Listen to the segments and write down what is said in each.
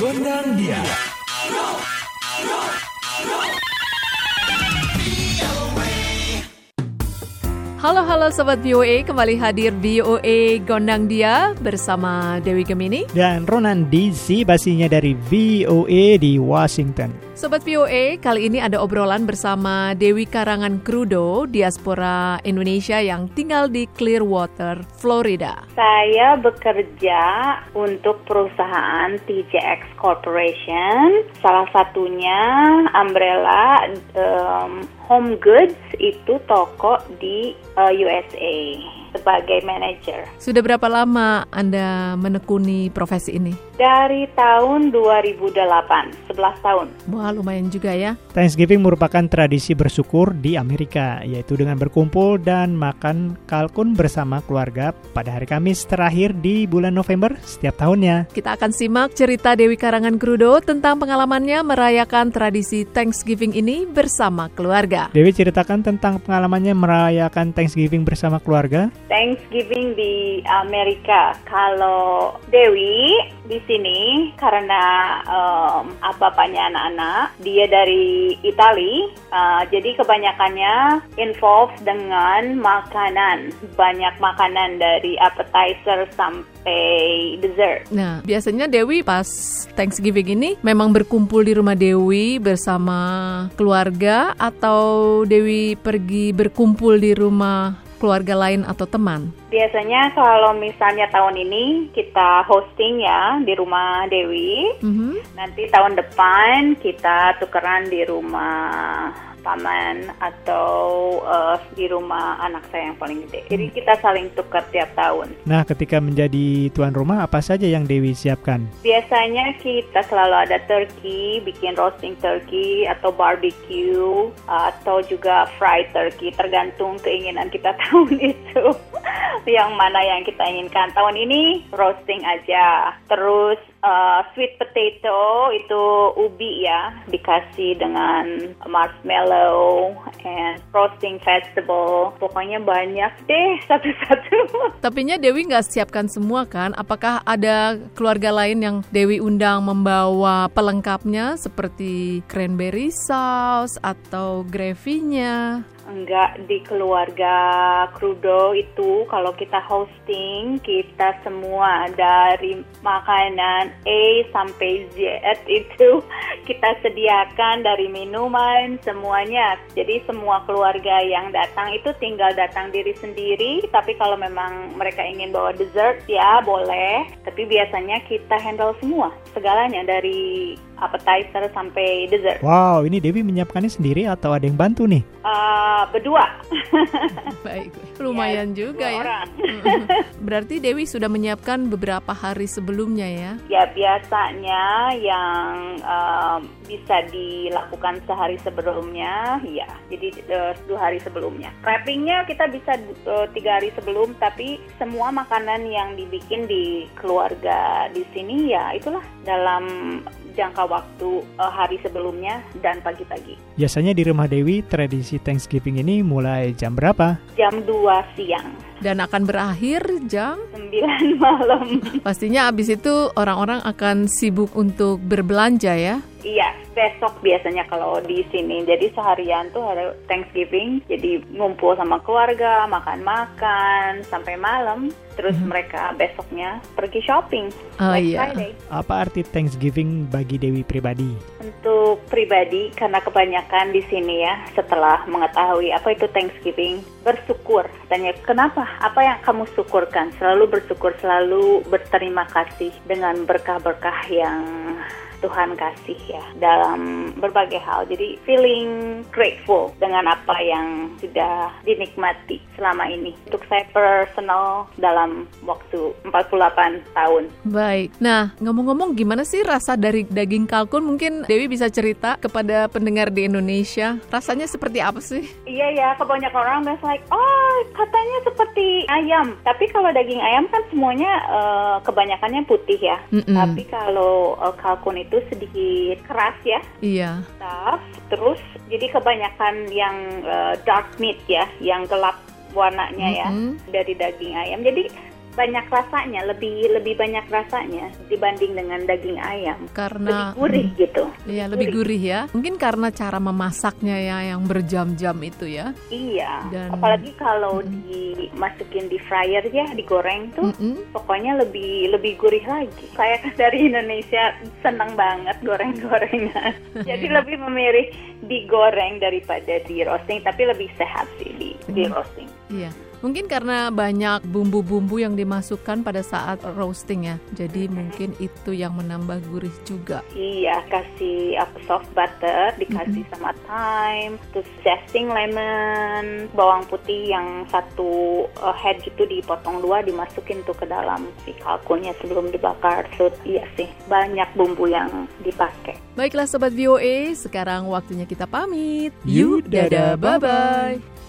Gondang dia. Halo halo sobat VOA, kembali hadir VOA Gondang Dia bersama Dewi Gemini. Dan Ronan DC basinya dari VOA di Washington. Sobat VOA, kali ini ada obrolan bersama Dewi Karangan Krudo, diaspora Indonesia yang tinggal di Clearwater, Florida. Saya bekerja untuk perusahaan TJX Corporation. Salah satunya Umbrella um, Home Goods itu toko di uh, USA sebagai manager. Sudah berapa lama Anda menekuni profesi ini? Dari tahun 2008, 11 tahun. Wah, lumayan juga ya. Thanksgiving merupakan tradisi bersyukur di Amerika, yaitu dengan berkumpul dan makan kalkun bersama keluarga pada hari Kamis terakhir di bulan November setiap tahunnya. Kita akan simak cerita Dewi Karangan Krudo tentang pengalamannya merayakan tradisi Thanksgiving ini bersama keluarga. Dewi ceritakan tentang pengalamannya merayakan Thanksgiving bersama keluarga. Thanksgiving di Amerika. Kalau Dewi di sini karena um, bapaknya anak-anak, dia dari Itali, uh, jadi kebanyakannya involved dengan makanan, banyak makanan dari appetizer sampai dessert. Nah, biasanya Dewi pas Thanksgiving ini memang berkumpul di rumah Dewi bersama keluarga atau Dewi pergi berkumpul di rumah keluarga lain atau teman? Biasanya kalau misalnya tahun ini kita hosting ya di rumah Dewi, mm -hmm. nanti tahun depan kita tukeran di rumah paman atau uh, di rumah anak saya yang paling gede. Jadi hmm. kita saling tukar tiap tahun. Nah, ketika menjadi tuan rumah apa saja yang Dewi siapkan? Biasanya kita selalu ada turkey, bikin roasting turkey atau barbecue atau juga fried turkey tergantung keinginan kita tahun itu. Yang mana yang kita inginkan. Tahun ini roasting aja. Terus uh, sweet potato itu ubi ya dikasih dengan marshmallow and frosting vegetable pokoknya banyak deh satu-satu tapinya Dewi nggak siapkan semua kan apakah ada keluarga lain yang Dewi undang membawa pelengkapnya seperti cranberry sauce atau gravy-nya Enggak, di keluarga Krudo itu kalau kita hosting, kita semua dari makanan A sampai Z itu kita sediakan dari minuman semuanya. Jadi semua keluarga yang datang itu tinggal datang diri sendiri, tapi kalau memang mereka ingin bawa dessert ya boleh. Tapi biasanya kita handle semua, segalanya dari appetizer sampai dessert. Wow, ini Dewi menyiapkannya sendiri atau ada yang bantu nih? Uh, berdua. Baik, lumayan yes, juga ya. Orang. Berarti Dewi sudah menyiapkan beberapa hari sebelumnya ya? Ya biasanya yang uh, bisa dilakukan sehari sebelumnya, ya. Jadi uh, dua hari sebelumnya. Preppingnya kita bisa uh, tiga hari sebelum, tapi semua makanan yang dibikin di keluarga di sini ya itulah dalam jangka waktu uh, hari sebelumnya dan pagi-pagi. Biasanya di rumah Dewi tradisi Thanksgiving ini mulai jam berapa? Jam 2 siang. Dan akan berakhir jam 9 malam. Pastinya abis itu orang-orang akan sibuk untuk berbelanja ya? Iya, besok biasanya kalau di sini. Jadi seharian tuh ada Thanksgiving, jadi ngumpul sama keluarga, makan-makan sampai malam. Terus hmm. mereka besoknya pergi shopping. Oh iya. Friday. Apa arti Thanksgiving bagi Dewi pribadi? Untuk pribadi, karena kebanyakan di sini ya, setelah mengetahui apa itu Thanksgiving, bersyukur. Tanya kenapa? Apa yang kamu syukurkan? Selalu bersyukur, selalu berterima kasih dengan berkah-berkah yang Tuhan kasih ya dalam berbagai hal. Jadi feeling grateful dengan apa yang sudah dinikmati selama ini. Untuk saya personal dalam waktu 48 tahun. Baik. Nah, ngomong-ngomong gimana sih rasa dari daging kalkun? Mungkin Dewi bisa cerita kepada pendengar di Indonesia. Rasanya seperti apa sih? Iya ya, kebanyakan orang bilang like, oh katanya seperti ayam. Tapi kalau daging ayam kan semuanya uh, kebanyakannya putih ya. Mm -mm. Tapi kalau uh, kalkun itu itu sedikit keras ya. Iya. Tough. Terus jadi kebanyakan yang uh, dark meat ya, yang gelap warnanya mm -hmm. ya dari daging ayam. Jadi banyak rasanya, lebih lebih banyak rasanya dibanding dengan daging ayam. Karena lebih gurih gitu. Iya, lebih gurih ya. Mungkin karena cara memasaknya ya yang berjam-jam itu ya. Iya. Dan- Apalagi kalau dimasukin di fryer ya, digoreng tuh, Mm-mm. pokoknya lebih lebih gurih lagi. Saya kan dari Indonesia senang banget goreng-gorengan. Jadi lebih memilih digoreng daripada di roasting, tapi lebih sehat sih di di roasting. Iya. Mungkin karena banyak bumbu-bumbu yang dimasukkan pada saat roasting ya. Jadi mungkin itu yang menambah gurih juga. Iya, kasih apa soft butter, dikasih sama thyme, terus zesting lemon, bawang putih yang satu uh, head gitu dipotong dua, dimasukin tuh ke dalam si kalkunnya sebelum dibakar. So iya sih, banyak bumbu yang dipakai. Baiklah sobat VOA, sekarang waktunya kita pamit. Yuk, dadah, bye-bye.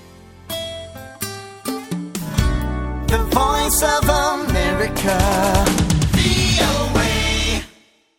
the voice of America. The